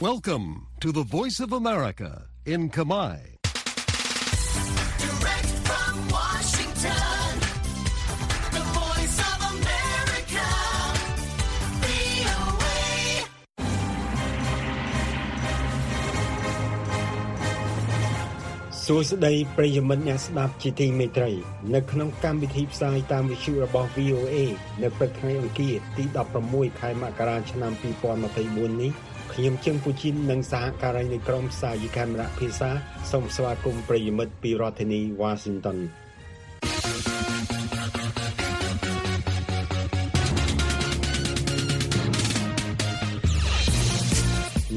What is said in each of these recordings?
Welcome to the Voice of America in Kamai. Direct from Washington, the voice of America, VOA. សួស្តីប្រិយមិត្តអ្នកស្ដាប់ជាទីមេត្រី នៅក្នុងកម្មវិធីផ្សាយតាមវិទ្យុរបស់ VOA នៅព្រឹកថ្ងៃអង្គារទី16ខែមករាឆ្នាំ2024នេះ ខ្ញុំជើងពូជីននិងសហការីនៃក្រុមផ្សាយកាមេរ៉ាភាសាសូមស្វាគមន៍ប្រិយមិត្តពីរដ្ឋធានី Washington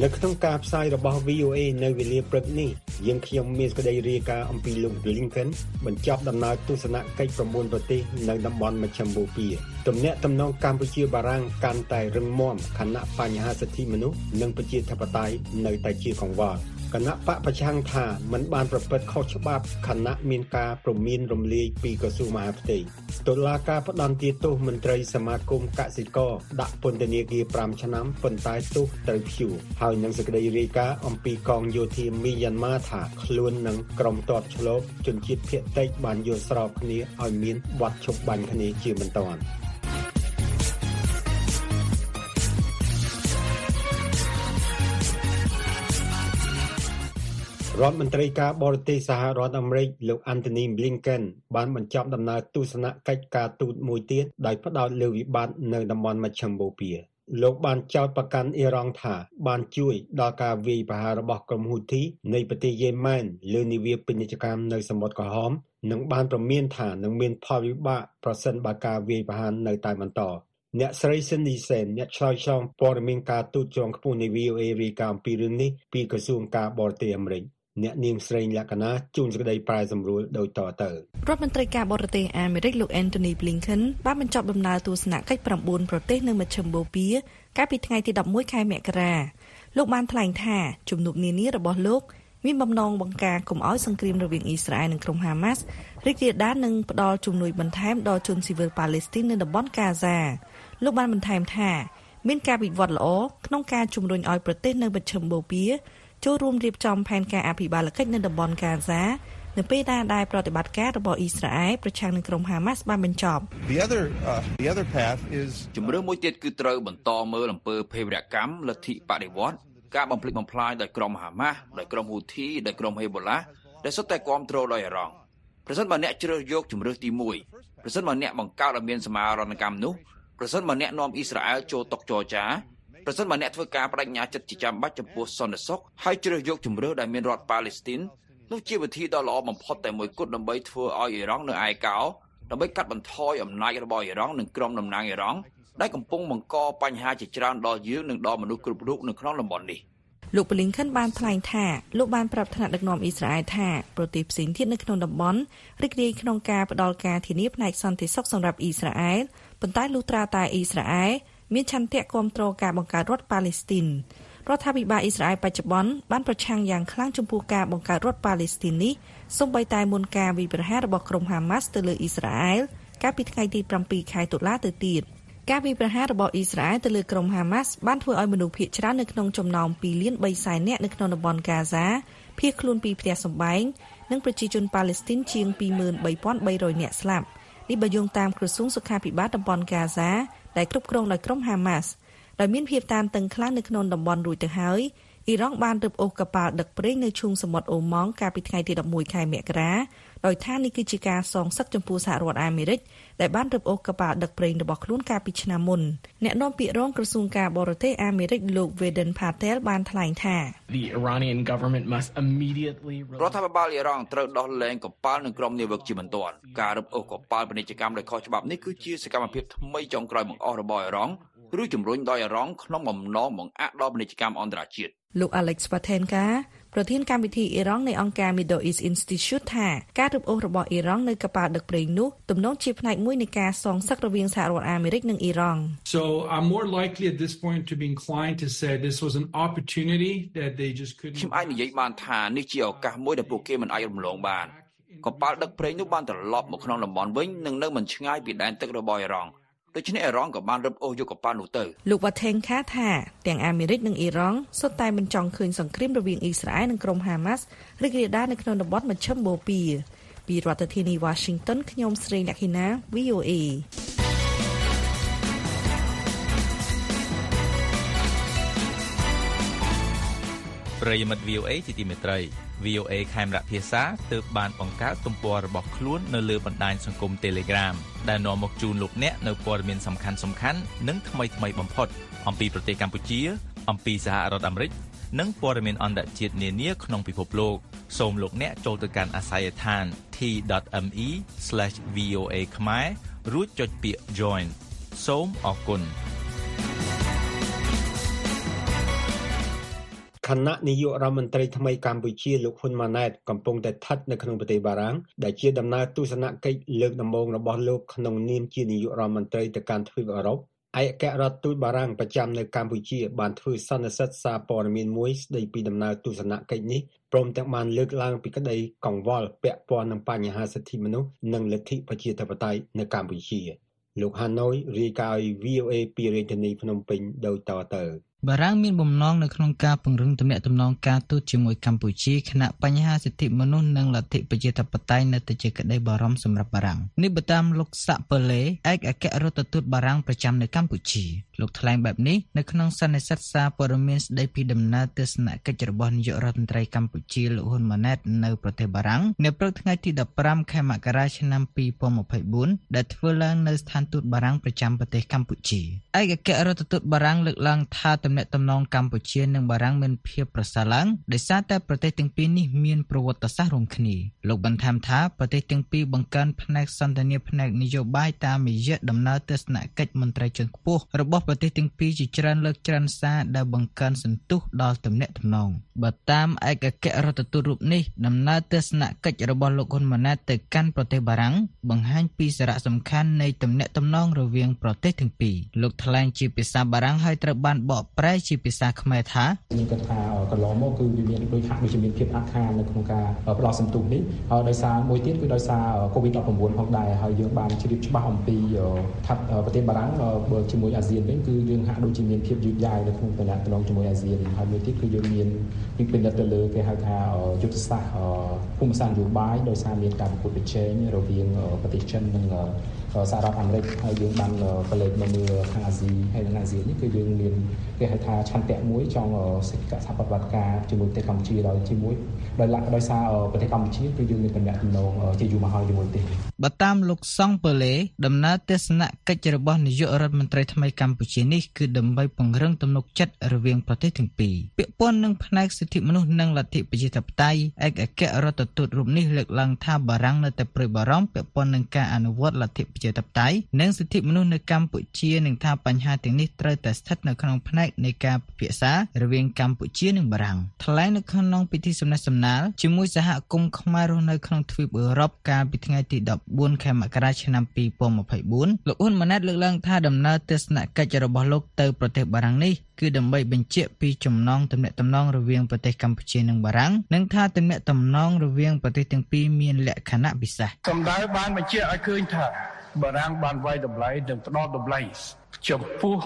នៅក្នុងការផ្សាយរបស់ VOA នៅវេលាព្រឹកនេះយើងខ្ញុំមានសេចក្តីរាយការណ៍អំពីលោក Blinken បញ្ចប់ដំណើរទស្សនកិច្ច9ប្រទេសនៅតំបន់មជ្ឈមបូព៌ាទំនាក់ទំនងកម្ពុជាបារាំងកាន់តែរឹងមាំខណៈបញ្ហាសិទ្ធិមនុស្សនិងប្រជាធិបតេយ្យនៅតែជាកង្វល់ គណៈបកប្រឆាំងថាมันបានប្រព្រឹត្តខុសច្បាប់ខណៈមានការព្រមានរំលាយពីក្រសួងមហាផ្ទៃតុលាការផ្ដន្ទាទោសមន្ត្រីសមាគមកសិករដាក់ពន្ធនាគារ5ឆ្នាំប៉ុន្តែទោសត្រូវព្យួរហើយនឹងសេចក្តីរាយការណ៍អំពីកងយោធាមីយ៉ាន់ម៉ាថាខ្លួននឹងក្រុមទ័ពឆ្លូបជនជាតិភៀតតិចបានយល់ស្របគ្នាឲ្យមានបទឈប់បាញ់គ្នាជាបន្តបន្ទាប់ រដ្ឋមន្ត្រីការបរទេសសហរដ្ឋអាមេរិកលោក Anthony Blinken បានបញ្ចប់ដំណើរទស្សនកិច្ចការទូតមួយទៀតដោយផ្ដោតលើវិបត្តិនៅតំបន់មជ្ឈមបូព៌ាលោកបានចោទប្រកាន់អ៊ីរ៉ង់ថាបានជួយដល់ការវាយប្រហាររបស់ក្រុមហ៊ូធីនៃប្រទេសយេម៉ែនលើនាវាពាណិជ្ជកម្មនៅសមុទ្រក្រហមនិងបានប្រមានថានឹងមានផលវិបាកប្រសិនបើការវាយប្រហារនៅតែបន្តអ្នកស្រី Cindy Sen អ្នកឆ្លើយឆ្លងព័ត៌មានការទូតជាន់ខ្ពស់នៃ VOA រាយការណ៍អំពីរឿងនេះពីក្រសួងការបរទេសអាមេរិក អ្នកនាងស្រីលក្ខណៈជួនសេចក្តីប្រែសម្រួលដូចតទៅរដ្ឋមន្ត្រីការបរទេសអាមេរិកលោក Anthony Blinken បានបញ្ចប់ដំណើរទស្សនកិច្ច9ប្រទេសនៅមជ្ឈមបូព៌ាកាលពីថ្ងៃទី11ខែមករាលោកបានថ្លែងថាជំនួបនានារបស់លោកមានបំណងបង្ការកុំឲ្យសង្គ្រាមរវាងអ៊ីស្រាអែលនិងក្រុមហាម៉ាស់រីករាលដាលនិងផ្ដល់ជំនួយបន្ថែមដល់ជនស៊ីវិលប៉ាឡេស្ទីននៅតំបន់កាហ្សាលោកបានបន្ថែមថាមានការវិវត្តល្អក្នុងការជំរុញឲ្យប្រទេសនៅមជ្ឈមបូព៌ា ចូលរួមរៀបចំផែនការអភិបាលកិច្ចនៅតំបន់កាហ្សានៅពេលដែលដែលប្រតិបត្តិការរបស់អ៊ីស្រាអែលប្រឆាំងនឹងក្រុមហាម៉ាស់បានបញ្ចប់ The other, uh, the other path is ជំរឿនមួយទៀតគឺត្រូវបន្តមើលអំពើភេរវកម្មលទ្ធិបដិវត្តន៍ការបំផ្លិចបំផ្លាញដោយក្រុមហាម៉ាស់ដោយក្រុមហ៊ូធីដោយក្រុមហេបូឡាដែលសុទ្ធតែគ្រប់គ្រងដោយអ៊ីរ៉ង់ប្រសិនបើអ្នកជ្រើសយកជំរឿនទី1ប្រសិនបើអ្នកបង្កើតឲ្យមានសមារណកម្មនោះប្រសិនបើអ្នកនាំអ៊ីស្រាអែលចូលតុចរចា ប្រសិនបើអ្នកធ្វើការបដិញ្ញាចិត្តជាចាំបាច់ចំពោះសន្តិសុខហើយជ្រើសយកជំរឿនដែលមានរដ្ឋប៉ាឡេស្ទីននោះជាវិធីដ៏ល្អបំផុតតែមួយគត់ដើម្បីធ្វើឲ្យអ៊ីរ៉ង់នៅឯកោដើម្បីកាត់បន្ថយអំណាចរបស់អ៊ីរ៉ង់និងក្រុមតំណាងអ៊ីរ៉ង់ដែលកំពុងបង្កបញ្ហាជាច្រើនដល់យើងនិងដល់មនុស្សគ្រប់រូបនៅក្នុងតំបន់នេះលោក Blinken បានថ្លែងថាលោកបានប្រាប់ថ្នាក់ដឹកនាំអ៊ីស្រាអែលថាប្រទេសផ្សេងទៀតនៅក្នុងតំបន់រីករាយក្នុងការផ្ដល់ការធានាផ្នែកសន្តិសុខសម្រាប់អ៊ីស្រាអែលប៉ុន្តែលុះត្រាតែអ៊ីស្រាអែល មានឆន្ទៈគ្រប់គ្រងការបង្កើតរដ្ឋប៉ាឡេស្ទីនរដ្ឋាភិបាលអ៊ីស្រាអែលបច្ចុប្បន្នបានប្រឆាំងយ៉ាងខ្លាំងចំពោះការបង្កើតរដ្ឋប៉ាឡេស្ទីននេះសូម្បីតែមុនការវាយប្រហាររបស់ក្រុមហាម៉ាស់ទៅលើអ៊ីស្រាអែលកាលពីថ្ងៃទី7ខែតុលាទៅទៀតការវាយប្រហាររបស់អ៊ីស្រាអែលទៅលើក្រុមហាម៉ាស់បានធ្វើឲ្យមនុស្សភាគច្រើននៅក្នុងចំណោម2លាន3សែននាក់នៅក្នុងតំបន់កាហ្សាភៀសខ្លួនពីផ្ទះសម្បែងនិងប្រជាជនប៉ាឡេស្ទីនជាង23,300នាក់ស្លាប់នេះបើយោងតាមក្រសួងសុខាភិបាលតំបន់កាហ្សា ដែលគ្រប់គ្រងដោយក្រុមហាម៉ាស់ដោយមានភាពតានតឹងខ្លាំងនៅក្នុងតំបន់រួចទៅហើយ អ៊ីរ៉ង់បានរឹបអូសកប៉ាល់ដឹកប្រេងនៅឈូងសមុទ្រអូម៉ង់កាលពីថ្ងៃទី11ខែមករាដោយថានេះគឺជាការសងសឹកចំពោះសហរដ្ឋអាមេរិកដែលបានរឹបអូសកប៉ាល់ដឹកប្រេងរបស់ខ្លួនកាលពីឆ្នាំមុនអ្នកនាំពាក្យរងក្រសួងការបរទេសអាមេរិកលោក Vedant Patel បានថ្លែងថា The Iranian government must immediately រដ្ឋាភិបាលអ៊ីរ៉ង់ត្រូវដោះលែងកប៉ាល់និងក្រុមនាវិកជាបន្ទាន់ការរឹបអូសកប៉ាល់ពាណិជ្ជកម្មដោយខុសច្បាប់នេះគឺជាសកម្មភាពថ្មីចុងក្រោយបង្អស់របស់អ៊ីរ៉ង់ ឬជំរុញដោយអ៊ីរ៉ង់ក្នុងបំណងបង្អាក់ដល់ពាណិជ្ជកម្មអន្តរជាតិលោក Alex Patenka ប្រធានកម្មវិធីអ៊ីរ៉ង់នៃអង្គការ Middle East Institute ថាការរឹបអូសរបស់អ៊ីរ៉ង់នៅកប៉ាល់ដឹកប្រេងនោះទំនងជាផ្នែកមួយនៃការសងសឹករវាងសហរដ្ឋអាមេរិកនិងអ៊ីរ៉ង់ So I'm more likely at this point to be inclined to say this was an opportunity that they just ខ្ញុំ couldn't. អាចនិយាយបានថានេះជាឱកាសមួយដែលពួកគេមិនអាចរំលងបានកប៉ាល់ដឹកប្រេងនោះបានត្រឡប់មកក្នុងតំបន់វិញនិងនៅមិនឆ្ងាយពីដែនទឹករបស់អ៊ីរ៉ង់ ដូច្នេះអ៊ីរ៉ង់ក៏បានរឹបអូសយកកប៉ាល់នោះទៅលោកវ៉ាថេងខាថាទាំងអាមេរិកនិងអ៊ីរ៉ង់សុទ្ធតែមិនចង់ឃើញសង្គ្រាមរវាងអ៊ីស្រាអែលនិងក្រុមហាម៉ាស់រីករាលដាលនៅក្នុងតំបន់មជ្ឈមបូព៌ាពីរដ្ឋធានី Washington ខ្ញុំស្រីលក្ខិណា VOA ប្រិយមិត្ត VOA ជាទីមេត្រី VOA ខេមរៈភាសាទើបបានបង្កើតទំព័ររបស់ខ្លួននៅលើបណ្ដាញសង្គម Telegram ដែលនាំមកជូនលោកអ្នកនៅព័ត៌មានសំខាន់សំខាន់និងថ្មីថ្មីបំផុត អំពីប្រទេសកម្ពុជា អំពីសហរដ្ឋអាមេរិកនិងព័ត៌មានអន្តរជាតិនានាក្នុងពិភពលោកសូមលោកអ្នកចូលទៅកាន់អាស័យដ្ឋាន t.me/voa ខ្មែររួចចុចពាក្យ join សូមអរគុណ។ ខណៈនាយករដ្ឋមន្ត្រីថ្មីកម្ពុជាលោកហ៊ុនម៉ាណែតកំពុងតែស្ថិតនៅក្នុងប្រទេសបារាំងដែលជាដំណើរទស្សនកិច្ចលើកដំបូងរបស់លោកក្នុងនាមជានាយករដ្ឋមន្ត្រីទៅកាន់ទ្វីបអឺរ៉ុបឯកអគ្គរដ្ឋទូតបារាំងប្រចាំនៅកម្ពុជាបានធ្វើសន្និសីទសារព័ត៌មានមួយស្ដីពីដំណើរទស្សនកិច្ចនេះព្រមទាំងបានលើកឡើងពីក្តីកង្វល់ពាក់ព័ន្ធនឹងបញ្ហាសិទ្ធិមនុស្សនិងលទ្ធិប្រជាធិបតេយ្យនៅកម្ពុជាលោកហាណូយរាយការណ៍ឲ្យ VOA ពីរាជធានីភ្នំពេញដូចតទៅ បារាំងមានបំណងនៅក្នុងការពង្រឹងទំនាក់ទំនងការទូតជាមួយកម្ពុជាខណៈបញ្ហាសិទ្ធិមនុស្សនិងលទ្ធិប្រជាធិបតេយ្យនៅតែជាក្តីបារម្ភសម្រាប់បារាំងនេះបើតាមលោកសាក់ប៉ូលេឯកអគ្គរដ្ឋទូតបារាំងប្រចាំនៅកម្ពុជាលោកថ្លែងបែបនេះនៅក្នុងសន្និសីទសារព័ត៌មានស្តីពីដំណើរទស្សនកិច្ចរបស់នាយករដ្ឋមន្ត្រីកម្ពុជាលោកហ៊ុនម៉ាណែតនៅប្រទេសបារាំងនៅព្រឹកថ្ងៃទី15ខែមករាឆ្នាំ2024ដែលធ្វើឡើងនៅស្ថានទូតបារាំងប្រចាំប្រទេសកម្ពុជាឯកអគ្គរដ្ឋទូតបារាំងលើកឡើងថាទំនាក់ទំនងកម្ពុជានិងបារាំងមានភាពប្រសើរឡើងដោយសារតែប្រទេសទាំងពីរនេះមានប្រវត្តិសាស្ត្ររួមគ្នាលោកបន្ថែមថាប្រទេសទាំងពីរបង្កើនផ្នែកសន្តិនិកផ្នែកនយោបាយតាមរយៈដំណើរទស្សនកិច្ចមន្ត្រីជាន់ខ្ពស់របស់ប្រទេសទាំងពីរជាច្រើនលើកច្រើនសារដែលបង្កើនសន្ទុះដល់ទំនាក់ទំនងបើតាមឯកអគ្គរដ្ឋទូតរូបនេះដំណើរទស្សនកិច្ចរបស់លោកហ៊ុនម៉ាណែតទៅកាន់ប្រទេសបារាំងបង្ហាញពីសារៈសំខាន់នៃទំនាក់ទំនងរវាងប្រទេសទាំងពីរលោកថ្លែងជាភាសាបារាំងហើយត្រូវបានបកប្រែជាភាសាខ្មែរថាខ្ញុំគិតថាកន្លងមកគឺវាមានដូចហាក់ដូចជាមានភាពអាក់ខាននៅក្នុងការផ្ដោតសន្ទុះនេះហើយដោយសារមួយទៀតគឺដោយសារ COVID-19 ផងដែរហើយយើងបានជ្រាបច្បាស់អំពីថាប្រទេសបារាំងបើជាមួយអាស៊ានវិញគឺយើងហាក់ដូចជាមានភាពយឺតយ៉ាវនៅក្នុងតំណែងតំណងជាមួយអាស៊ានហើយមួយទៀតគឺយើងមានពីពិនិត្យទៅលើគេហៅថាយុទ្ធសាស្ត្រភូមិសាស្ត្រនយោបាយដោយសារមានការប្រកួតប្រជែងរវាងប្រទេសចិននិងសហរដ្ឋអាមេរិកហើយយើងបានកលេចមកមើលខាងអាស៊ីហើយនិងអាស៊ាននេះគឺយើងមានគេហៅថាឆន្ទៈមួយចង់សេចក្ដីសហប្រតិបត្តិការជាមួយប្រទេសកម្ពុជាដោយជាមួយដោយលក្ខដោយសារប្រទេសកម្ពុជាគឺយើងមានតំណែងតំណងជាយូរមកហើយជាមួយប្រទេសបើតាមលោកសង់ពើលេដំណើរទស្សនកិច្ចរបស់នាយករដ្ឋមន្ត្រីថ្មីកម្ពុជានេះគឺដើម្បីពង្រឹងទំនុកចិត្តរវាងប្រទេសទាំងពីរពាក់ព័ន្ធនឹងផ្នែកសិទ្ធិមនុស្សនិងលទ្ធិប្រជាធិបតេយ្យឯកអគ្គរដ្ឋទូតរូបនេះលើកឡើងថាបារាំងនៅតែព្រួយបារម្ភពាក់ព័ន្ធនឹងការអនុវត្តលទ្ធិប្រជាធិបតេយ្យនិងសិទ្ធិមនុស្សនៅកម្ពុជានិងថាបញ្ហាទាំងនេះត្រូវតែស្ថិតនៅក្នុងផ្នែកនៃការពិភាក្សារវាងកម្ពុជានិងបារាំងថ្លែងនៅក្នុងពិធីសំណេះសំណាលជាមួយសហគមន៍ខ្មែររស់នៅក្នុងទ្វីបអឺរ៉ុបកាលពីថ្ងៃទី14ខែមករាឆ្នាំ2024លោកហ៊ុនម៉ាណែតលើកឡើងថាដំណើរទស្សនកិច្ចរបស់លោកទៅប្រទេសបារាំងនេះគឺដើម្បីបញ្ជាក់ពីចំណងទំនាក់ទំនងរវាងប្រទេសកម្ពុជានិងបារាំងនិងថាទំនាក់ទំនងរវាងប្រទេសទាំងពីរមានលក្ខណៈពិសេសសម្ដៅបានបញ្ជាក់ឲ្យឃើញថា បារាំងបានវាយតម្លៃនិងផ្ដល់តម្លៃចំពោះ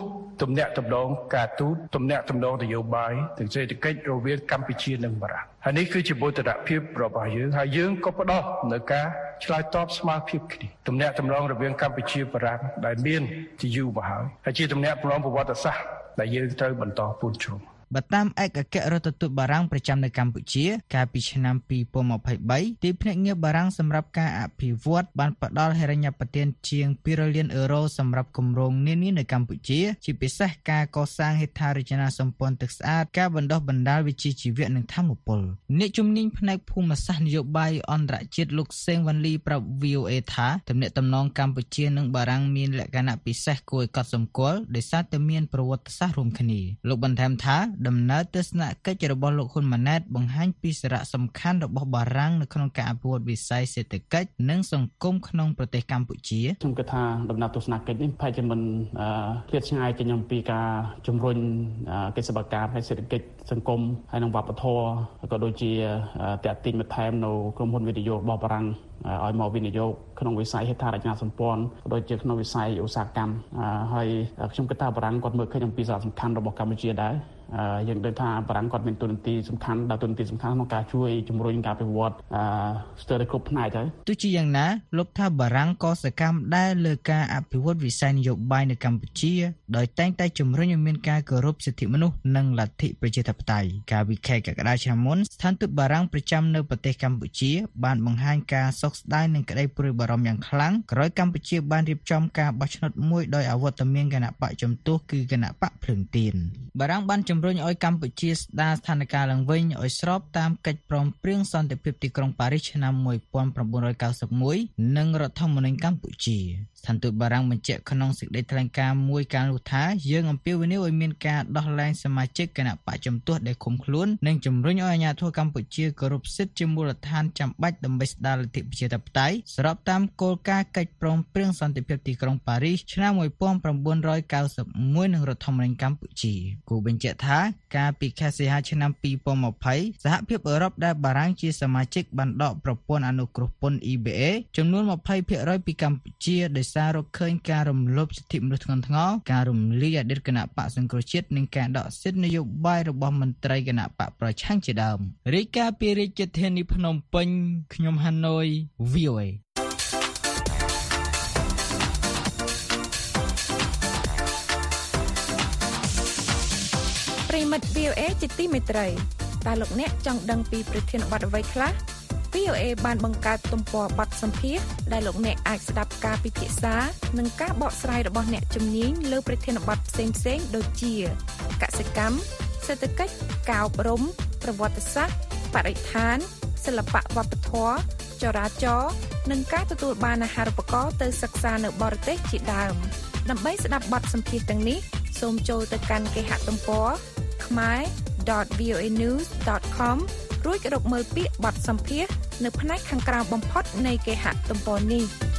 ទំនាក់ទំនងការទូតទំនាក់ទំនងនយោបាយនិងសេដ្ឋកិច្ចរវាងកម្ពុជានិងបារាំងហើយនេះគឺជាបូតនភាពរបស់យើងហើយយើងក៏ផ្ដោតនៅការឆ្លើយតបស្មើភាពគ្នាទំនាក់ទំនងរវាងកម្ពុជាបារាំងដែលមានជាយូរមកហើយហើយជាទំនាក់ទំនងប្រវត្តិសាស្ត្រដែលយើងត្រូវបន្តពូនជ្រុង បើតាមឯកអគ្គរដ្ឋទូតបារាំងប្រចាំនៅកម្ពុជា កាលពីឆ្នាំ2023ទីភ្នាក់ងារបារាំងសម្រាប់ការអភិវឌ្ឍបានផ្ដល់ហិរញ្ញប្បទានជាង200លានអឺរ៉ូសម្រាប់គម្រោងនានានៅកម្ពុជា ជាពិសេសការកសាងហេដ្ឋារចនាសម្ព័ន្ធទឹកស្អាតការបណ្ដុះបណ្ដាលវិជ្ជាជីវៈនិងធម្មពលអ្នកជំនាញផ្នែកភូមិសាស្ត្រនយោបាយអន្តរជាតិលោកសេងវ៉ាន់លីប្រាប់ VOA ថាទំនាក់ទំនងកម្ពុជានិងបារាំងមានលក្ខណៈពិសេសគួរឲ្យកត់សម្គាល់ដោយសារតែមានប្រវត្តិសាស្ត្ររួមគ្នាលោកបន្ថែមថាដំណើរទស្សនកិច្ចរបស់លោកហ៊ុនម៉ាណែតបង្ហាញពីសារៈសំខាន់របស់បារាំងនៅក្នុងការអភិវឌ្ឍវិស័យសេដ្ឋកិច្ចនិងសង្គមក្នុងប្រទេសកម្ពុជាខ្ញុំគិតថាដំណើរទស្សនកិច្ចនេះប្រហែលជាមិនឃ្លាតឆ្ងាយចេញអំពីការជំរុញកិច្ចសកម្មភាពសេដ្ឋកិច្ចសង្គមហើយនិងវប្បធម៌ក៏ដូចជាតេតិញបន្ថែមនៅក្រុមហ៊ុនវិទ្យុរបស់បារាំងឲ្យមកវិនិយោគក្នុងវិស័យហេដ្ឋារចនាសម្ព័ន្ធក៏ដូចជាក្នុងវិស័យឧស្សាហកម្មហើយខ្ញុំគិតថាបារាំងគាត់មើលឃើញអំពីសារៈសំខាន់របស់កម្ពុជាដែរ យើងដឹងថាបារាំងគាត់មានទូននីតិសំខាន់ដល់ទូននីតិសំខាន់ក្នុងការជួយជំរុញការអភិវឌ្ឍស្ទើរតែគ្រប់ផ្នែកទៅទោះជាយ៉ាងណាលោកថាបារាំងក៏សកម្មដែរលើការអភិវឌ្ឍវិស័យនយោបាយនៅកម្ពុជាដោយតែងតែជំរុញឲ្យមានការគោរពសិទ្ធិមនុស្សនិងលទ្ធិប្រជាធិបតេយ្យកាលពីខែកក្កដាឆ្នាំមុនស្ថានទូតបារាំងប្រចាំនៅប្រទេសកម្ពុជា បានបង្ហាញការសោកស្ដាយនិងក្តីព្រួយបារម្ភយ៉ាងខ្លាំងក្រោយកម្ពុជាបានរៀបចំការបោះឆ្នោតមួយដោយអវត្តមានគណៈបកជំទាស់គឺគណៈបកភ្លើងទៀនបារាំងបានជំរុញឲ្យកម្ពុជាស្ដារស្ថានភាពឡើងវិញឲ្យស្របតាមកិច្ចព្រមព្រៀងសន្តិភាពទីក្រុងប៉ារីសឆ្នាំ1991និងរដ្ឋធម្មនុញ្ញកម្ពុជា ស្ថានទូតបារាំងបញ្ជាក់ក្នុងសេចក្តីថ្លែងការណ៍មួយកាលនោះថាយើងអំពាវនាវឲ្យមានការដោះលែងសមាជិកគណៈបកជំទាស់ដែលឃុំខ្លួននិងជំរុញឲ្យអាជ្ញាធរកម្ពុជាគោរពសិទ្ធិជាមូលដ្ឋានចាំបាច់ដើម្បីស្ដារលទ្ធិប្រជាធិបតេយ្យស្របតាមគោលការណ៍កិច្ចព្រមព្រៀងសន្តិភាពទីក្រុងប៉ារីសឆ្នាំ1991និងរដ្ឋធម្មនុញ្ញកម្ពុជាគូបញ្ជាក់ថាកាលពីខែសីហាឆ្នាំ2020សហភាពអឺរ៉ុបដែលបារាំងជាសមាជិកបានដកប្រព័ន្ធអនុគ្រោះពន្ធ EBA ចំនួន20%ពីកម្ពុជាដោយសាររកឃើញការរំលោភសិទ្ធិមនុស្សធ្ងន់ធ្ងរការរំលាយអតីតគណៈបកសង្គ្រោះជាតិនិងការដកសិទ្ធិនយោបាយរបស់មន្ត្រីគណៈបកប្រឆាំងជាដើមរាយការណ៍ពីរាជធានីភ្នំពេញខ្ញុំហាណូយ VOA ប្រិមិត្ត VOA ជាទីមេត្រីតើលោកអ្នកចង់ដឹងពីប្រធានបទអ្វីខ្លះ VOA បានបង្កើតទំព័របទសម្ភាសដែលលោកអ្នកអាចស្ដាប់ការពិភាក្សានិងការបកស្រាយរបស់អ្នកជំនាញលើប្រធានបទផ្សេងៗដូចជាកសិកម្មសេដ្ឋកិច្ចការអប់រំប្រវត្តិសាស្ត្របរិស្ថានសិល្បៈវប្បធម៌ចរាចរណ៍និងការទទួលបានអាហារូបករណ៍ទៅសិក្សានៅបរទេសជាដើមដើម្បីស្ដាប់បទសម្ភាសទាំងនេះសូមចូលទៅកាន់គេហទំព័រ khmer.voanews.com រួ ចរកមើលពាក្យបទសម្ភាសនៅផ្នែកខាងក្រៅបំផុតនៃគេហទំព័រនេះ។។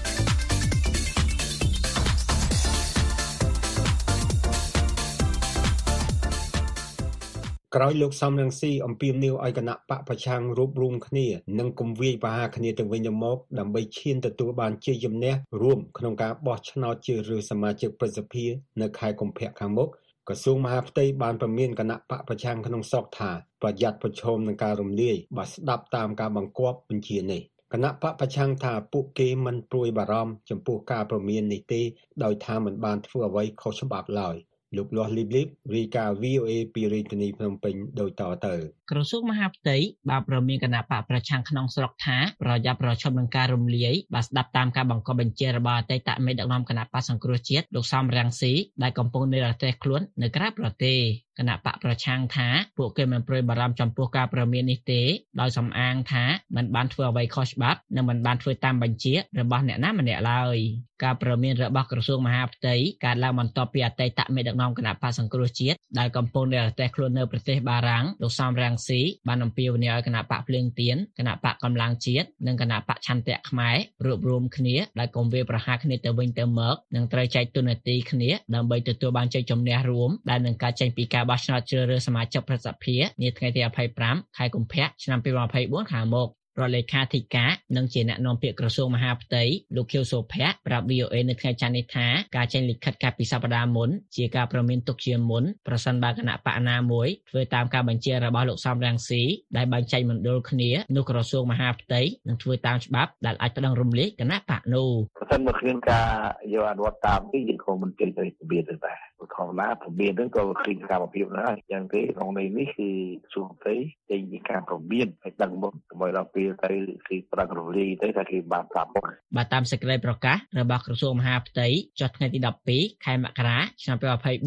ក្រោយលោកសំរងស៊ីអំពាវនាវឲ្យគណៈបកប្រឆាំងរួបរวมគ្នានិងគំវាយប្រហារគ្នាទៅវិញទៅមកដើម្បីឈានទទួលបានជ័យជំនះរួមក្នុងការបោះឆ្នោតជ្រើសរើសសមាជិកប្រសិទ្ធិនៅខែកុម្ភៈខាងមុខ ក្រសួងមហាផ្ទៃបានប្រមានគណៈបកប្រឆាំងក្នុងស្រុកថាប្រយ័ត្នប្រឈមនឹងការរំលាយបើស្ដាប់តាមការបង្គាប់បញ្ជានេះគណៈបកប្រឆាំងថាពួកគេមិនព្រួយបារម្ភចំពោះការប្រមាននេះទេដោយថាមិនបានធ្វើអ្វីខុសច្បាប់ឡើយ។លោកលាស់លីបលីបរាយការណ៍ VOA ពីរាជធានីភ្នំពេញដូចតទៅ ក្រសួងមហាផ្ទៃបានប្រមានគណៈបកប្រឆាំងក្នុងស្រុកថាប្រយ័ត្នប្រឈមនឹងការរំលាយបាទស្ដាប់តាមការបង្គាប់បញ្ជារបស់អតីតមេដឹកនាំគណៈបកសង្គ្រោះជាតិលោកសំរងស៊ីដែលកំពុងនៅប្រទេសខ្លួននៅក្រៅប្រទេសគណៈបកប្រឆាំងថាពួកគេមិនប្រួយបារម្ភចំពោះការប្រមាននេះទេដោយសំអាងថាមិនបានធ្វើអ្វីខុសច្បាប់និងមិនបានធ្វើតាមបញ្ជារបស់អ្នកណាម្នាក់ឡើយការប្រមានរបស់ក្រសួងមហាផ្ទៃកើតឡើងបន្ទាប់ពីអតីតមេដឹកនាំគណៈបកសង្គ្រោះជាតិដែលកំពុងនៅប្រទេសខ្លួននៅប្រទេសបារាំងលោកសំរងស៊ីបានអំពាវនាវឲ្យគណៈបកភ្លើងទៀនគណៈបកកម្លាំងជាតិនិងគណៈបកឆន្ទៈខ្មែររួបរวมគ្នាដោយកុំវាប្រហារគ្នាទៅវិញទៅមកនិងត្រូវចែកទូនាទីគ្នាដើម្បីទទួលបានជ័យជំនះរួមដែលនឹងកើតចេញពីការបោះឆ្នោតជ្រើសរើសសមាជិកប្រសិទ្ធិនាថ្ងៃទី25ខែកុម្ភៈឆ្នាំ2024ខាងមុខ រដ្ឋលេខាធិការនិងជាអ្នកនាំពាក្យក្រសួងមហាផ្ទៃលោកខៀវសូភ័ក្រប្រាប់ VOA នៅថ្ងៃច័ន្ទនេះថាការចេញលិខិតកាលពីសប្តាហ៍មុនជាការប្រមានទុកជាមុនប្រសិនបើគណៈបកណាមួយធ្វើតាមការបញ្ជារបស់លោកសំរងស៊ីដែលបែងចែកមណ្ឌលគ្នានោះក្រសួងមហាផ្ទៃនឹងធ្វើតាមច្បាប់ដែលអាចប្តឹងរំលាយគណៈបកនោះប្រសិនបើគ្មានការយកអនុវត្តតាមនេះយើងក៏មិនចេញទៅរបៀបទៅដែរធម្មតារបៀបហ្នឹងក៏ឃើញកម្មភាពដែរយ៉ាងទេក្នុងន័យនេះគឺសួងផ្ទៃចេញពី ការប្រមានឲ្យដឹងមុនដើម្បីដល់ពេលទៅគឺប្រឹងរលាយទៅថាគេបានប្រាប់មុនបាទតាមសេចក្តីប្រកាសរបស់ក្រសួងមហាផ្ទៃចុះថ្ងៃទី12ខែមករាឆ្នាំ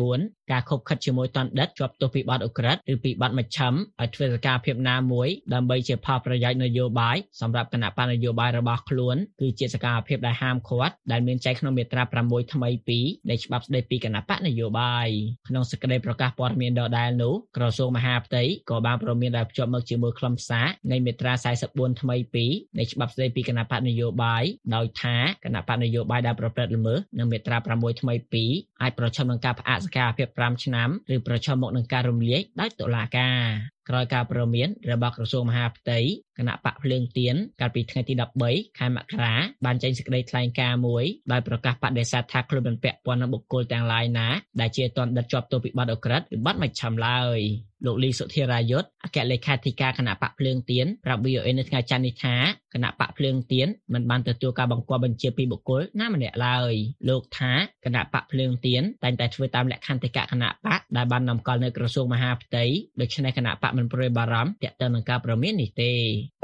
2024ការខົບខិតជាមួយតនដិតជាប់ទោសពីបទអ ுக ្រិតឬពីបទមជ្ឈិមឲ្យធ្វើសកម្មភាពណាមួយដើម្បីជាផលប្រយោជន៍នយោបាយសម្រាប់គណៈបណ្ឌនយោបាយរបស់ខ្លួនគឺជាសកម្មភាពដែលហាមឃាត់ដែលមានចែងក្នុងមាត្រា6ថ្មី2នៃច្បាប់ស្តីពីគណៈបកនយោបាយក្នុងសេចក្តីប្រកាសព័ត៌មានដដែលនោះក្រសួងមហាផ្ទៃក៏បានប្រមានដែលភ្ជាប់មកជាមួយខ្លឹមសារនៃមាត្រា44ថ្មី2នៃច្បាប់ស្តីពីគណៈបកនយោបាយដោយថាគណៈបកនយោបាយដែលប្រព្រឹត្តល្មើសនិងមាត្រា6ថ្មី2អាចប្រឈមនឹងការផ្អាកសកម្មភាព5ឆ្នាំឬប្រឈមមុខនឹងការរំលាយដោយតុលាការក្រោយការព្រមានរបស់ក្រសួងមហាផ្ទៃគណៈបកភ្លើងទៀនកាលពីថ្ងៃទី13ខែមករាបានចេញសេចក្តីថ្លែងការណ៍មួយដោយប្រកាសបដិសេធថាខ្លួនមិនពាក់ព័ន្ធនឹងបុគ្គលទាំងឡាយណាដែលជាទណ្ឌិតជាប់ទោសពីបទអក្រិតឬបទមិនឆំឡើយ លោកលីសុធិរាយុទ្ធអគ្គលេខាធិការគណៈបកភ្លើងទៀនប្រាប់ VOA នៅថ្ងៃច័ន្ទនេះថាគណៈបកភ្លើងទៀនមិនបានទទួលការបង្គាប់បញ្ជាពីបុគ្គលណាម្នាក់ឡើយលោកថាគណៈបកភ្លើងទៀនតែងតែធ្វើតាមលក្ខន្តិកៈគណៈបកដែលបាននំកល់នៅក្រសួងមហាផ្ទៃដូច្នេះគណៈបកមិនព្រួយបារម្ភទាក់ទងនឹងការប្រមាននេះទេ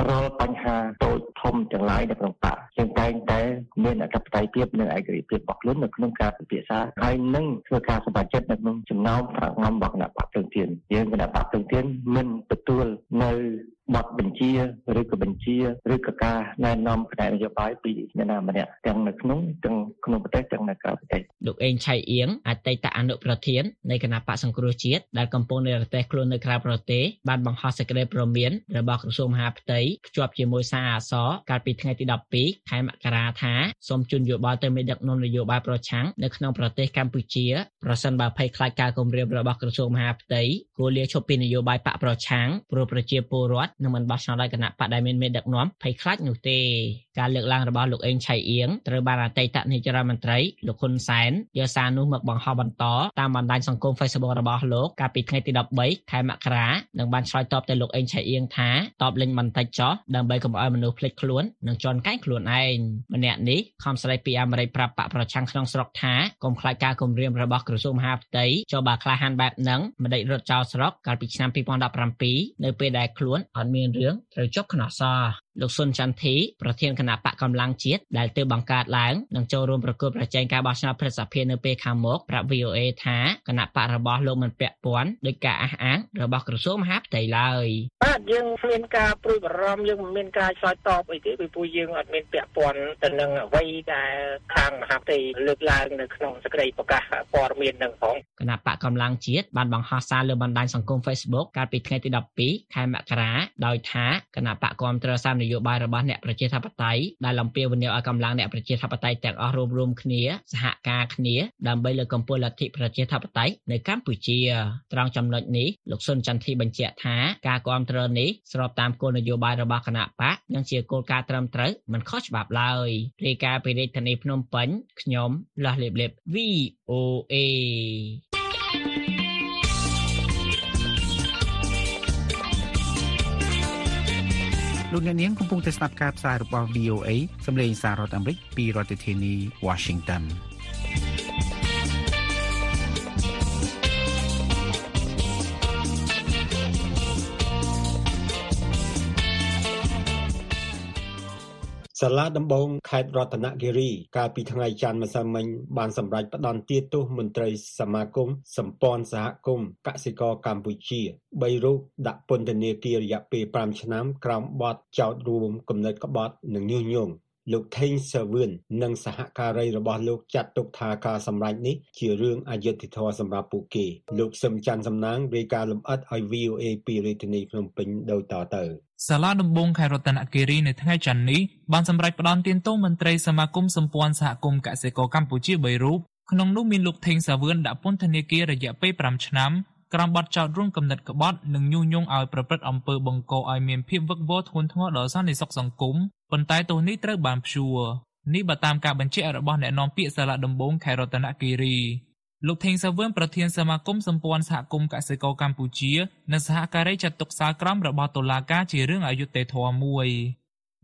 រាល់បញ្ហាតូចធំទាំងឡាយនៅក្នុងបកយើងតែងតែមានអធិបតេយ្យភាពនិងឯករាជ្យភាពរបស់ខ្លួននៅក្នុងការពិភាក្សាហើយនឹងធ្វើការសម្រេចចិត្តនៅក្នុងចំណោមថ្នាក់នាំរបស់គណៈបកភ្លើងទៀនយើងគណៈបកភ្លើងទៀនមិនទទួលនៅ បទបញ្ជាឬក៏បញ្ជាឬក៏ការណែនាំផ្នែកនយោបាយពីអ្នកណាម្នាក់ទាំងនៅក្នុងទាំងក្នុងប្រទេសទាំងនៅក្រៅប្រទេសលោកអេងឆៃអៀងអតីតអនុប្រធាននៃគណៈបកសង្គ្រោះជាតិដែលកំពុងនៅប្រទេសខ្លួននៅក្រៅប្រទេសបានបង្ហោះសេចក្តីព្រមានរបស់ក្រសួងមហាផ្ទៃភ្ជាប់ជាមួយសារអសរកាលពីថ្ងៃទី12ខែមករាថាសូមជូនយោបល់ទៅមេដឹកនាំនយោបាយប្រឆាំងនៅក្នុងប្រទេសកម្ពុជាប្រសិនបើភ័យខ្លាចការគំរាមរបស់ក្រសួងមហាផ្ទៃគួរលាឈប់ពីនយោបាយបកប្រឆាំងព្រោះប្រជាពលរដ្ឋនឹងមិនបោះឆ្នោតដោយគណៈបកដែលមានមេដឹកនាំភ័យខ្លាចនោះទេការលើកឡើងរបស់លោកអេងឆៃអៀងត្រូវបានអតីតនាយករដ្ឋមន្ត្រីលោកហ៊ុនសែនយកសារនោះមកបង្ហោះបន្តតាមបណ្ដាញសង្គម Facebook របស់លោកកាលពីថ្ងៃទី13ខែមករានិងបានឆ្លើយតបទៅលោកអេងឆៃអៀងថាតបលេងបន្តិចចោះដើម្បីកុំឲ្យមនុស្សភ្លេចខ្លួននិងជន់កែងខ្លួនឯងម្នាក់នេះខំស្ដីពីអាមេរិកប្រាប់បកប្រឆាំងក្នុងស្រុកថាកុំខ្លាចការគំរាមរបស់ក្រសួងមហាផ្ទៃចុះបើក្លាហានបែបហ្នឹងមិនដេចរត់ចោលស្រុកកាលពីឆ្នាំ2017នៅពេលដែលខ្លួនអត់មានរឿងត្រូវជាប់ខ្នោះសោះ លោកសុនចន្ទធីប្រធានគណៈបកកម្លាំងជាតិដែលទើបបង្កើតឡើងនឹងចូលរួមប្រគល់ប្រជែងការបោះឆ្នោតព្រឹទ្ធសភានៅពេលខាងមុខប្រាប់ VOA ថាគណៈបករបស់លោកមិនពាក់ព័ន្ធដោយការអះអាងរបស់ក្រសួងមហាផ្ទៃឡើយបាទយើងមានការព្រួយបារម្ភយើងមិនមានការឆ្លើយតបអីទេពីព្រោះយើងអត់មានពាក់ព័ន្ធទៅនឹងអ្វីដែលខាងមហាផ្ទៃលើកឡើងនៅក្នុងសេចក្តីប្រកាសព័ត៌មាននឹងផងគណៈបកកម្លាំងជាតិបានបង្ហោះសារលើបណ្ដាញសង្គម Facebook កាលពីថ្ងៃទី12ខែមករាដោយថាគណៈបកគាំទ្រសារនយោបាយរបស់អ្នកប្រជាធិបតេយ្យដែលលំពាវនាវឲ្យកម្លាំងអ្នកប្រជាធិបតេយ្យទាំងអស់រួមរួមគ្នាសហការគ្នាដើម្បីលើកកម្ពស់លទ្ធិប្រជាធិបតេយ្យនៅកម្ពុជាត្រង់ចំណុចនេះលោកសុនចន្ទធីបញ្ជាក់ថាការគាំទ្រនេះស្របតាមគោលនយោបាយរបស់គណៈបកនិងជាគោលការណ៍ត្រឹមត្រូវមិនខុសច្បាប់ឡើយរាយការណ៍ពីរាជធានីភ្នំពេញខ្ញុំលាស់លៀបលៀប VOA លោកអ្នកនាងកំពុងតែស្ដាប់ការផ្សាយរបស់ VOA សម្លេងសាររដ្ឋអាមេរិកពីរដ្ឋធានី Washington សាលាដំបងខេត្តរតនគិរីកាលពីថ្ងៃច័ន្ទម្សិលមិញបានសម្រេចផ្តន្ទាទោសមន្ត្រីសមាគមសម្ព័ន្ធសហគមន៍កសិករកម្ពុជា3រូបដាក់ពន្ធនាគាររយៈពេល5ឆ្នាំក្រោមបទចោទរួមគំនិតក្បត់និងញុះញង់ លោកថេងសាវឿននិងសហការីរបស់លោកចាត់ទុកថាការសម្រេចនេះជារឿងអយុត្តិធម៌សម្រាប់ពួកគេលោកសឹមច័ន្ទសំណាងរាយការណ៍លម្អិតឲ្យ VOA ពីរាជធានីភ្នំពេញដូចតទៅសាលាដំបងខេត្តរតនគិរីនៅថ្ងៃច័ន្ទនេះបានសម្រេចផ្តន្ទាទោសមន្ត្រីសមាគមសម្ព័ន្ធសហគមន៍កសិករកម្ពុជា3រូបក្នុងនោះមានលោកថេងសាវឿនដាក់ពន្ធនាគាររយៈពេល5ឆ្នាំ ក្រោមបទចោទរួមគំនិតក្បត់និងញុះញង់ឲ្យប្រព្រឹត្តអំពើបង្កឲ្យមានភាពវឹកវរធ្ងន់ធ្ងរដល់សន្តិសុខសង្គមប៉ុន្តែទោសនេះត្រូវបានព្យួរនេះបើតាមការបញ្ជាក់របស់អ្នកនាំពាក្យសាលាដំបងខេត្តរតនគិរីលោកថេងសាវឿនប្រធានសមាគមសម្ព័ន្ធសហគមន៍កសិករកម្ពុជានិងសហការីចាត់ទុកសារក្រមរបស់តុលាការជារឿងអយុត្តិធម៌មួយ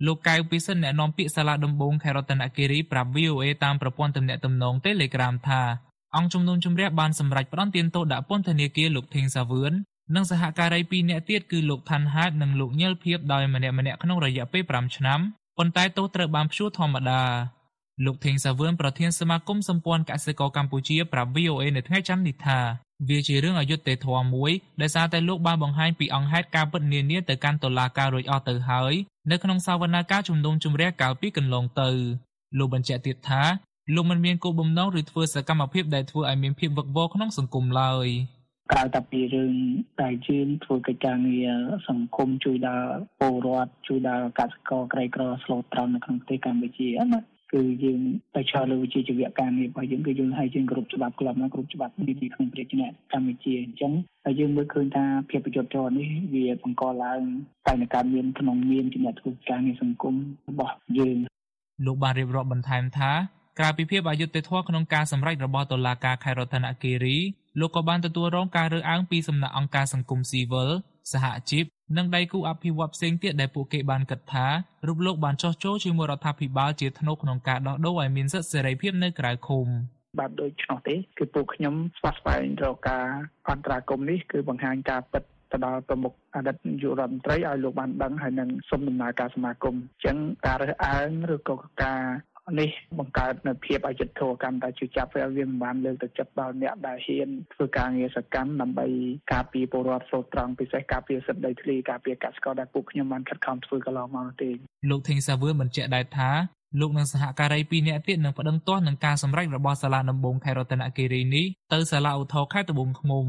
លោកកៅពិសិដ្ឋអ្នកនាំពាក្យសាលាដំបងខេត្តរតនគិរីប្រាប់ VOA តាមប្រព័ន្ធទំនាក់ទំនង Telegram ថា អង្គជំនុំជម្រះបានសម្រេចផ្តន្ទាទោសដាក់ពន្ធនាគារលោកថេងសាវឿននិងសហការី2នាក់ទៀតគឺលោកថាន់ហាតនិងលោកញិលភៀបដោយម្នាក់ម្នាក់ក្នុងរយៈពេល5ឆ្នាំប៉ុន្តែទោសត្រូវបានព្យួរធម្មតាលោកថេងសាវឿនប្រធានសមាគមសម្ព័ន្ធកសិករកម្ពុជាប្រាប់ VOA នៅថ្ងៃច័ន្ទនេះថាវាជារឿងអយុត្តិធម៌មួយដែលសារតែលោកបានបង្ហាញពីអង្គហេតុការពិតនានាទៅកាន់តុលាការរួចអស់ទៅហើយនៅក្នុងសវនាការជំនុំជម្រះកាលពីកន្លងទៅលោកបញ្ជាក់ទៀតថា លោកមិនមានគោលបំណងឬធ្វើសកម្មភាពដែលធ្វើឲ្យមានភាពវឹកវរក្នុងសង្គមឡើយ។ក្រៅតែពីរឿងដែលយើងធ្វើកិច្ចការងារសង្គមជួយដល់ពលរដ្ឋជួយដល់កសិករក្រីក្រស្លូតត្រង់នៅក្នុងប្រទេសកម្ពុជាណាគឺយើងទៅឆ្លលើវិជ្ជាជីវៈការងាររបស់យើងគឺយើងឲ្យយើងគ្រប់ច្បាប់ក្លំណាគ្រប់ច្បាប់នេះពីក្នុងប្រជាជនកម្ពុជាអញ្ចឹងហើយយើងមើលឃើញថាភាពប្រយុទ្ធចរនេះវាបង្កឡើងតែនៃការមានក្នុងមានជំនាញធ្វើការងារសង្គមរបស់យើងលោកបានរៀបរាប់បន្ថែមថា ក្រៅពីភាពអយុត្តិធម៌ក្នុងការសម្រេចរបស់តុលាការខេត្តរតនគិរីលោកក៏បានទទួលរងការរើសអើងពីសំណាក់អង្គការសង្គមស៊ីវិលសហជីពនិងដៃគូអភិវឌ្ឍផ្សេងទៀតដែលពួកគេបានគិតថារូបលោកបានចោះចូលជាមួយរដ្ឋាភិបាលជាធ្នូក្នុងការដោះដូរឲ្យមានសិទ្ធិសេរីភាពនៅក្រៅឃុំបាទដូច្នោះទេគឺពួកខ្ញុំស្វាស្វែងរកការអន្តរាគមន៍នេះគឺបង្ហាញការពិតទៅដល់ប្រមុខអតីតនាយករដ្ឋមន្ត្រីឲ្យលោកបានដឹងហើយនឹងសុំដំណើរការសមាគមអញ្ចឹងការរើសអើងឬក៏ការ នេះបង្កើតនៅភាពអយុត្តិធម៌កាន់តែជឿចាប់វាវាមិនបានលើកទឹកចិត្តដល់អ្នកដែលហ៊ានធ្វើការងារសកម្មដើម្បីការពារពលរដ្ឋសូត្រង់ពិសេសការពារសិទ្ធិដីធ្លីការពារកសិករដែលពួកខ្ញុំបានខិតខំធ្វើកន្លងមកនោះទេលោកធីងសាវឿនបញ្ជាក់ដែរថាលោកនិងសហការី2នាក់ទៀតនឹងប្តឹងទាស់នឹងការសម្រេចរបស់សាលាដំបងខេត្តរតនគិរីនេះទៅសាលាឧទ្ធរខេត្តត្បូងឃ្មុំ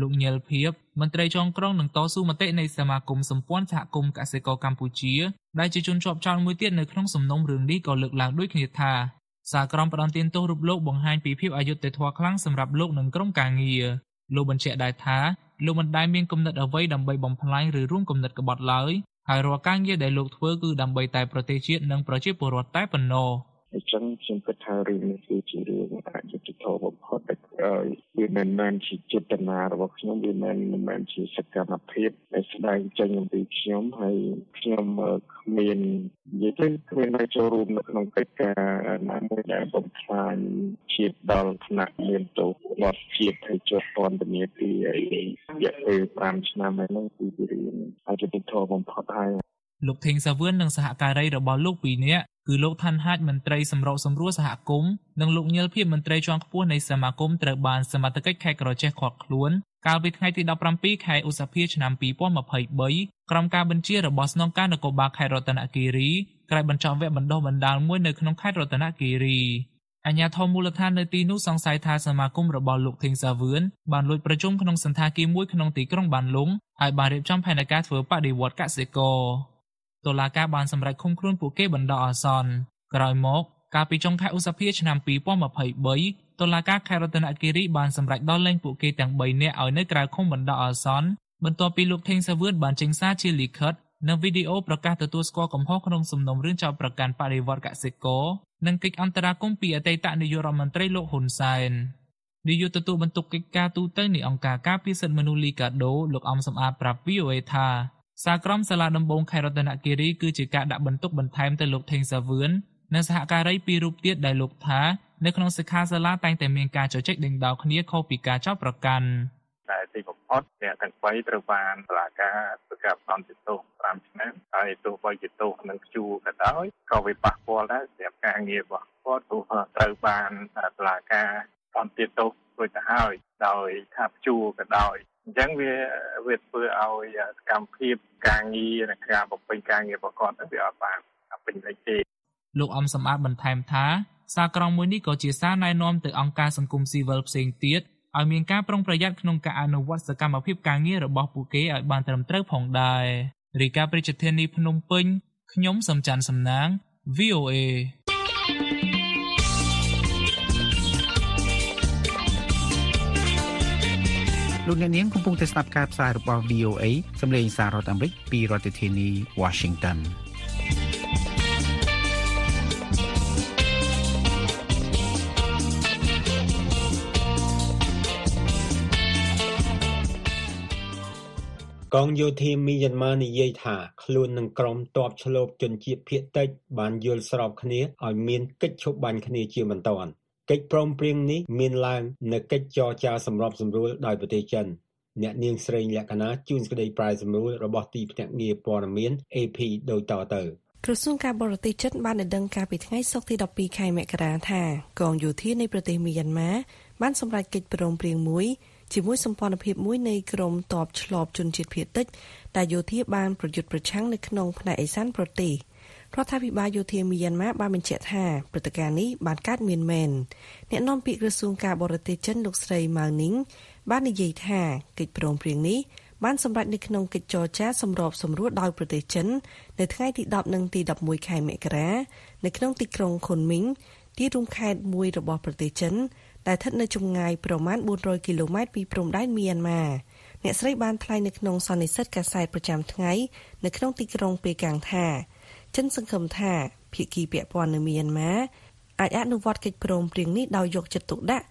លោកញិលភៀបមន្ត្រីចុងក្រងនឹងតស៊ូមតិនៃសមាគមសម្ព័ន្ធសហគមន៍កសិករកម្ពុជាដែលជាជនជាប់ចោទមួយទៀតនៅក្នុងសំណុំរឿងនេះក៏លើកឡើងដូចគ្នាថាសាលក្រមផ្ដន្ទាទោសរូបលោកបង្ហាញពីភាពអយុត្តិធម៌ខ្លាំងសម្រាប់លោកនិងក្រុមការងារលោកបញ្ជាក់ដែរថាលោកមិនដែលមានគំនិតអ្វីដើម្បីបំផ្លាញឬរួមគំនិតក្បត់ឡើយហើយរាល់ការងារដែលលោកធ្វើគឺដើម្បីតែប្រទេសជាតិនិងប្រជាពលរដ្ឋតែប៉ុណ្ណោះ អញ្ចឹងខ្ញុំគិតថារឿងនេះគឺជារឿងអយុត្តិធម៌បំផុតដែលវាមិនមែនជាចេតនារបស់ខ្ញុំវាមិនមិនមែនជាសកម្មភាពដែលស្ដែងចេញអំពីខ្ញុំហើយខ្ញុំគ្មាននិយាយទៅគ្មានចូលរួមនៅក្នុងកិច្ចការណាមួយដែលបំផ្លាញជាតិដល់ថ្នាក់មានទោសរបស់ជាតិហើយជាប់ពន្ធនាគាររយៈពេល5ឆ្នាំហើយនោះគឺជារឿងអយុត្តិធម៌បំផុតហើយលោកថេងសាវឿននិងសហការីរបស់លោកពីរនាក់ គឺលោកឋានហាជមន្ត្រីសម្របសម្រួលសហគមន៍និងលោកញិលភៀបមន្ត្រីជាន់ខ្ពស់នៃសមាគមត្រូវបានសមត្ថកិច្ចខេត្តក្រចេះឃាត់ខ្លួនកាលពីថ្ងៃទី17ខែឧសភាឆ្នាំ2023ក្រោមការបញ្ជារបស់ស្នងការនគរបាលខេត្តរតនគិរីក្រោយបញ្ចប់វគ្គបណ្ដុះបណ្ដាលមួយនៅក្នុងខេត្តរតនគិរីអញ្ញាធមមូលដ្ឋាននៅទីនោះសង្ស័យថាសមាគមរបស់លោកធីងសាវឿនបានលួចប្រជុំក្នុងសន្តាគារមួយក្នុងទីក្រុងបានលុងហើយបានរៀបចំផែនការធ្វើបដិវត្តកសិករ តុលាការបានសម្រេចឃុំខ្លួនពួកគេបណ្ដោះអាសន្នក្រោយមក កាលពីចុងខែឧសភាឆ្នាំ2023តុលាការខេត្តរតនគិរីបានសម្រេចដោះលែងពួកគេទាំង3នាក់ឲ្យនៅក្រៅឃុំបណ្ដោះអាសន្នបន្ទាប់ពីលោកថេងសាវឿនបានចេញសារជាលិខិតនិងវីដេអូប្រកាសទទួលស្គាល់កំហុសក្នុងសំណុំរឿងចោទប្រកាន់បដិវត្តកសិករនិងកិច្ចអន្តរាគមន៍ពីអតីតនាយករដ្ឋមន្ត្រីលោកហ៊ុនសែននាយកទទួលបន្ទុកកិច្ចការទូតនៃអង្គការការពារសិទ្ធិមនុស្សលីកាដូលោកអំសំអាតប្រាប់ VOA ថា សាលក្រមសាលាដំបងខេត្តរតនគិរីគឺជាការដាក់បន្ទុកបន្ថែមទៅលោកថេងសាវឿននិងសហការីពីររូបទៀតដែលលោកថានៅក្នុងសិក្ខាសាលាតែងតែមានការជជែកដេញដោលគ្នាខុសពីការចោទប្រកាន់តែទីបំផុតអ្នកទាំង3ត្រូវបានសាលាការប្រកាសអន្តទោស5ឆ្នាំហើយទោះបីជាទោសនឹងខ្ជូរក៏ដោយក៏វាប៉ះពាល់ដែរសម្រាប់ការងាររបស់គាត់ទោះត្រូវបានសាលាការអន្តទោសរួចទៅហើយដោយថាខ្ជូរក៏ដោយ អញ្ចឹងវាវាធ្វើឲ្យសកម្មភាពការងារនិងការបំពេញការងាររបស់គាត់វាអត់បានពេញលេញទេលោកអំសំអាតបន្ថែមថាសារក្រមមួយនេះក៏ជាសារណែនាំទៅអង្គការសង្គមស៊ីវិលផ្សេងទៀតឲ្យមានការប្រុងប្រយ័ត្នក្នុងការអនុវត្តសកម្មភាពការងាររបស់ពួកគេឲ្យបានត្រឹមត្រូវផងដែររីកាប្រជាធានីភ្នំពេញខ្ញុំសំច័ន្ទសំណាង VOA លោកអ្នកនាងកំពុងតែស្ដាប់ការផ្សាយរបស់ VOA សម្លេងសាររដ្ឋអាមេរិកពីរដ្ឋធានី Washington កងយោធាមីយ៉ាន់ម៉ានិយាយថាខ្លួននឹងក្រុមទ័ពឆ្លូបជនជាតិភៀតតិចបានយល់ស្របគ្នាឲ្យមានកិច្ចឈប់បាញ់គ្នាជាបន្ត កិច្ចព្រមព្រៀងនេះមានឡើងនៅកិច្ចចរចាសម្របសម្រួលដោយប្រទេសចិនអ្នកនាងស្រីលក្ខណៈជួនសេចក្តីប្រាយសម្រួលរបស់ទីភ្នាក់ងារព័ត៌មាន AP ដូចតទៅក្រសួងការបរទេសចិនបានដឹងការពីថ្ងៃសុក្រទី12ខែមករាថាកងយោធានៃប្រទេសមីយ៉ាន់ម៉ាបានសម្រេចកិច្ចព្រមព្រៀងមួយជាមួយសម្ព័ន្ធភាពមួយនៃក្រមតបឆ្លបជនជាតិភៀតតិចដែលយោធាបានប្រយុទ្ធប្រឆាំងនៅក្នុងផ្នែកអេសានប្រទេស រដ្ឋាភិបាលយោធាមីយ៉ាន់ម៉ាបានបញ្ជាក់ថាព្រឹត្តិការណ៍នេះបានកើតមានមែនអ្នកនាំពាក្យក្រសួងការបរទេសចិនលោកស្រីម៉ៅនីងបាននិយាយថាកិច្ចព្រមព្រៀងនេះបានសម្រេចនៅក្នុងកិច្ចចរចាសម្របសម្រួលដោយប្រទេសចិននៅថ្ងៃទី10និងទី11ខែមករានៅក្នុងទីក្រុងខុនមីងទីរួមខេត្តមួយរបស់ប្រទេសចិនដែលស្ថិតនៅចម្ងាយប្រមាណ400គីឡូម៉ែត្រពីព្រំដែនមីយ៉ាន់ម៉ាអ្នកស្រីបានថ្លែងនៅក្នុងសន្និសីទកាសែតប្រចាំថ្ងៃនៅក្នុងទីក្រុងប៉េកាំងថា ចិនសង្ឃឹមថាភាគីពាក់ព័ន្ធនៅមីយ៉ាន់ម៉ាអាចអនុវត្តកិច្ចព្រមព្រៀងនេះដោយយកចិត្តទុកដាក់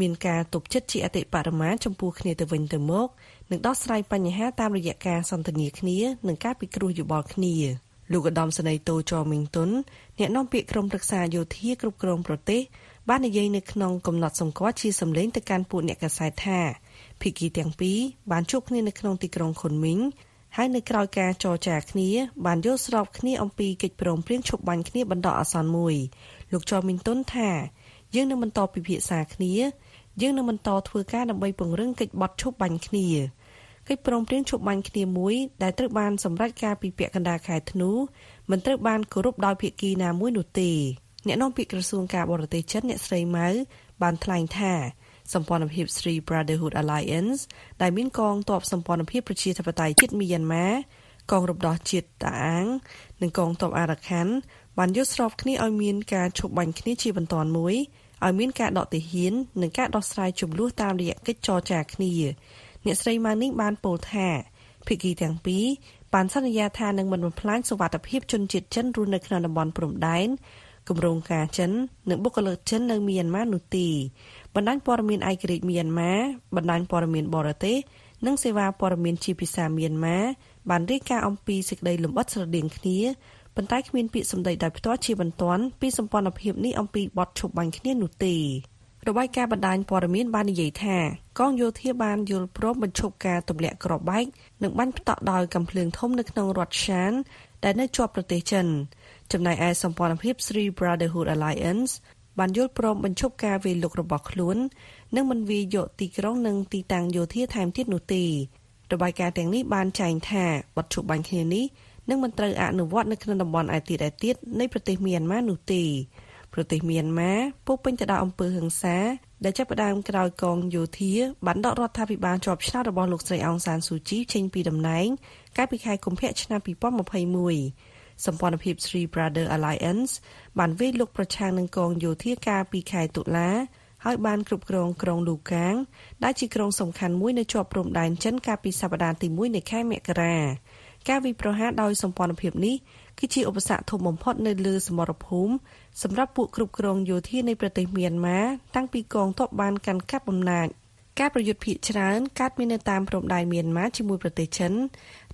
មានការទប់ចិត្តជាអតិបរមាចំពោះគ្នាទៅវិញទៅមកនិងដោះស្រាយបញ្ហាតាមរយៈការសន្ទនាគ្នានិងការពិគ្រោះយោបល់គ្នាលោកឧត្តមសេនីយ៍តូចមីងតុនអ្នកនាំពាក្យក្រុមប្រឹក្សាយោធាគ្រប់គ្រងប្រទេសបាននិយាយនៅក្នុងកំណត់សម្គាល់ជាសម្លេងទៅកាន់ពួកអ្នកកាសែតថាភាគីទាំងពីរបានជួបគ្នានៅក្នុងទីក្រុងខុនមីង ហើយនៅក្រៅការចរចាគ្នាបានយល់ស្របគ្នាអំពីកិច្ចព្រមព្រៀងឈប់បាញ់គ្នាបណ្ដោះអាសន្នមួយលោកចောមីនតុនថា យើងនឹងបន្តពិភាក្សាគ្នាយើងនឹងបន្តធ្វើការដើម្បីពង្រឹងកិច្ចបត់ឈប់បាញ់គ្នាកិច្ចព្រមព្រៀងឈប់បាញ់គ្នាមួយដែលត្រូវបានសម្រេចការពីពាក់កណ្ដាលខែធ្នូមិនត្រូវបានគោរពដោយភាគីណាមួយនោះទេអ្នកនាំពាក្យក្រសួងការបរទេសចិនអ្នកស្រីម៉ៅបានថ្លែងថា សម្ព័ន្ធភាព Three Brotherhood Alliance ដែលមានកងទ័ពសម្ព័ន្ធភាពប្រជាធិបតេយ្យជាតិមីយ៉ាន់ម៉ាកងរំដោះជាតិតាអាង និងកងទ័ពអារ៉ាខាន់បានយល់ស្របគ្នាឲ្យមានការឈប់បាញ់គ្នាជាបន្តមួយឲ្យមានការដកទាហាននិងការដោះស្រាយជម្លោះតាមរយៈកិច្ចចរចាគ្នាអ្នកស្រីម៉ានីងបានពោលថាភាគីទាំងពីរបានសន្យាថានឹងមិនបំផ្លាញសុវត្ថិភាពជនជាតិចិនរស់នៅក្នុងតំបន់ព្រំដែនគម្រោងការចិននិងបុគ្គលិកចិននៅមីយ៉ាន់ម៉ានោះទេ បណ្ដាញព័ត៌មានឯករាជ្យមីយ៉ាន់ម៉ាបណ្ដាញព័ត៌មានបរទេសនិងសេវាព័ត៌មានជាភាសាមីយ៉ាន់ម៉ាបានរាយការណ៍អំពីសេចក្តីលម្អិតស្រដៀងគ្នាប៉ុន្តែគ្មានពាក្យសម្ដីដោយផ្ទាល់ជាបន្ទាន់ពីសម្ព័ន្ធភាពនេះអំពីបទឈប់បាញ់គ្នានោះទេរបាយការណ៍បណ្ដាញព័ត៌មានបាននិយាយថាកងយោធាបានយល់ព្រមបញ្ឈប់ការទម្លាក់គ្រាប់បែកនិងបាញ់ផ្តក់ដោយកំភ្លើងធំនៅក្នុងរដ្ឋឆានដែលនៅជាប់ប្រទេសចិនចំណែកឯសម្ព័ន្ធភាព Three Brotherhood Alliance បានយល់ព្រមបញ្ឈប់ការវាយលុករបស់ខ្លួន និងមិនវាយយកទីក្រុងនិងទីតាំងយោធាថែមទៀតនោះទេរបាយការណ៍ទាំងនេះបានចែងថាបទឈប់បាញ់គ្នានេះនឹងមិនត្រូវអនុវត្តនៅក្នុងតំបន់ឯទៀតឯទៀតនៃប្រទេសមីយ៉ាន់ម៉ានោះទេប្រទេសមីយ៉ាន់ម៉ាពុះពេញទៅដោយអំពើហិង្សាដែលចាប់ផ្ដើមក្រោយកងយោធាបានដករដ្ឋាភិបាលជាប់ឆ្នោតរបស់លោកស្រីអងសានស៊ូជីចេញពីតំណែងកាលពីខែកុម្ភៈឆ្នាំ2021 សម្ព័ន្ធភាព Three Brother Alliance បានវាយលុកប្រឆាំងនឹងកងយោធាកាលពីខែតុលាហើយបានគ្រប់គ្រងក្រុងលូកាង ដែលជាក្រុងសំខាន់មួយនៅជាប់ព្រំដែនចិនកាលពីសប្តាហ៍ទី1នៃខែមករាការវិប្រហារដោយសម្ព័ន្ធភាពនេះគឺជាឧបសគ្គធំបំផុតនៅលើសមរភូមិសម្រាប់ពួកគ្រប់គ្រងយោធានៃប្រទេសមីយ៉ាន់ម៉ាតាំងពីកងទ័ពបានកាន់កាប់អំណាច ការប្រយុទ្ធភៀកច្រើនកើតមាននៅតាមព្រំដែនមីយ៉ាន់ម៉ាជាមួយប្រទេសចិន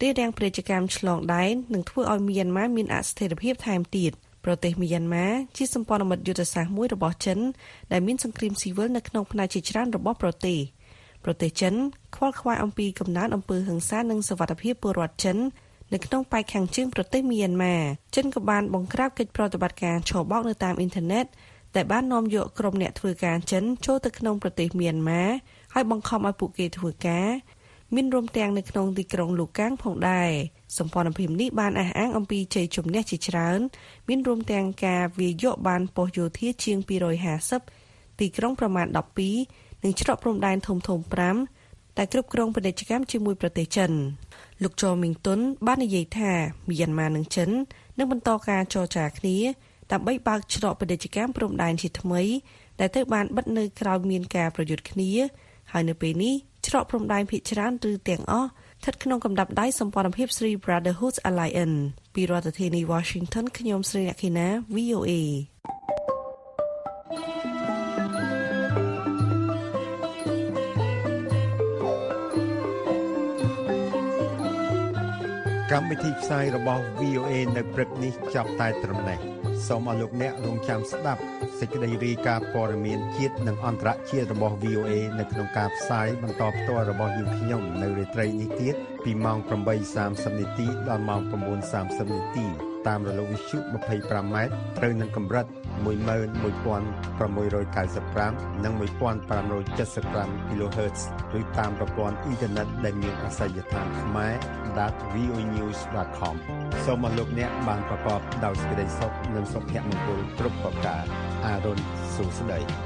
រារាំងពាណិជ្ជកម្មឆ្លងដែននិងធ្វើឲ្យមីយ៉ាន់ម៉ាមានអស្ថិរភាពថែមទៀតប្រទេសមីយ៉ាន់ម៉ាជាសម្ព័ន្ធមិត្តយុទ្ធសាស្ត្រមួយរបស់ចិនដែលមានសង្គ្រាមស៊ីវិលនៅក្នុងផ្នែកជាច្រើនរបស់ប្រទេសប្រទេសចិនខ្វល់ខ្វាយអំពីកំណើនអំពើហិង្សានិងសវត្ថិភាពពលរដ្ឋចិននៅក្នុងប៉ែកខាងជើងប្រទេសមីយ៉ាន់ម៉ាចិនក៏បានបង្ក្រាបកិច្ចប្រតិបត្តិការឆបោកនៅតាមអ៊ីនធឺណិតដែលបាននាំយកក្រុមអ្នកធ្វើការចិនចូលទៅក្នុងប្រទេសមីយ៉ាន់ម៉ា ហើយបង្ខំឲ្យពួកគេធ្វើការមានរំទាំងនៅក្នុងទីក្រុងលូកាំងផងដែរសម្ព័ន្ធភាពនេះបានអះអាងអំពីជ័យជំនះជាច្រើន មានរួមទាំងការវាយយកបានប៉ុស្តិ៍យោធាជាង250ទីក្រុងប្រមាណ12និងច្រកព្រំដែនធំធំ5តែគ្រប់គ្រងពាណិជ្ជកម្មជាមួយប្រទេសចិនលោកចមីងតុនបាននិយាយថាមីយ៉ាន់ម៉ានិងចិននឹងបន្តការចរចាគ្នាដើម្បីបើកច្រកពាណិជ្ជកម្មព្រំដែនជាថ្មីដែលត្រូវបានបិទនៅក្រោយមានការប្រយុទ្ធគ្នា ហើយនៅពេលនេះច្រកព្រំដែនភាគច្រើនឬទាំងអស់ស្ថិតក្នុងកម្រិតដៃសម្ព័ន្ធភាព Three Brotherhood Alliance ពីរដ្ឋធានី Washington ខ្ញុំស្រីអ្នកខេណា VOA កម្មវិធីផ្សាយរបស់ VOA នៅព្រឹកនេះចាប់តែត្រឹមនេះសូមអរលោកអ្នករងចាំស្ដាប់ សេចក្តីរាយការណ៍ព័ត៌មានជាតិនិងអន្តរជាតិរបស់ VOA នៅក្នុងការផ្សាយបន្តផ្ទាល់របស់យើងខ្ញុំនៅរាត្រីនេះទៀតពីម៉ោង8:30នាទីដល់ម៉ោង9:30នាទីតាមរលកវិទ្យុ 25m ត្រូវនឹងកម្រិត11695និង1575 kHz ឬតាមប្រព័ន្ធអ៊ីនធឺណិតដែលមានអាសយដ្ឋានខ្មែរ .voenews.com សូមអរលោកអ្នកបានប្រកបដោយសេចក្តីសុខនិងសុភមង្គលគ្រប់ប្រការ អារុនសួស្តី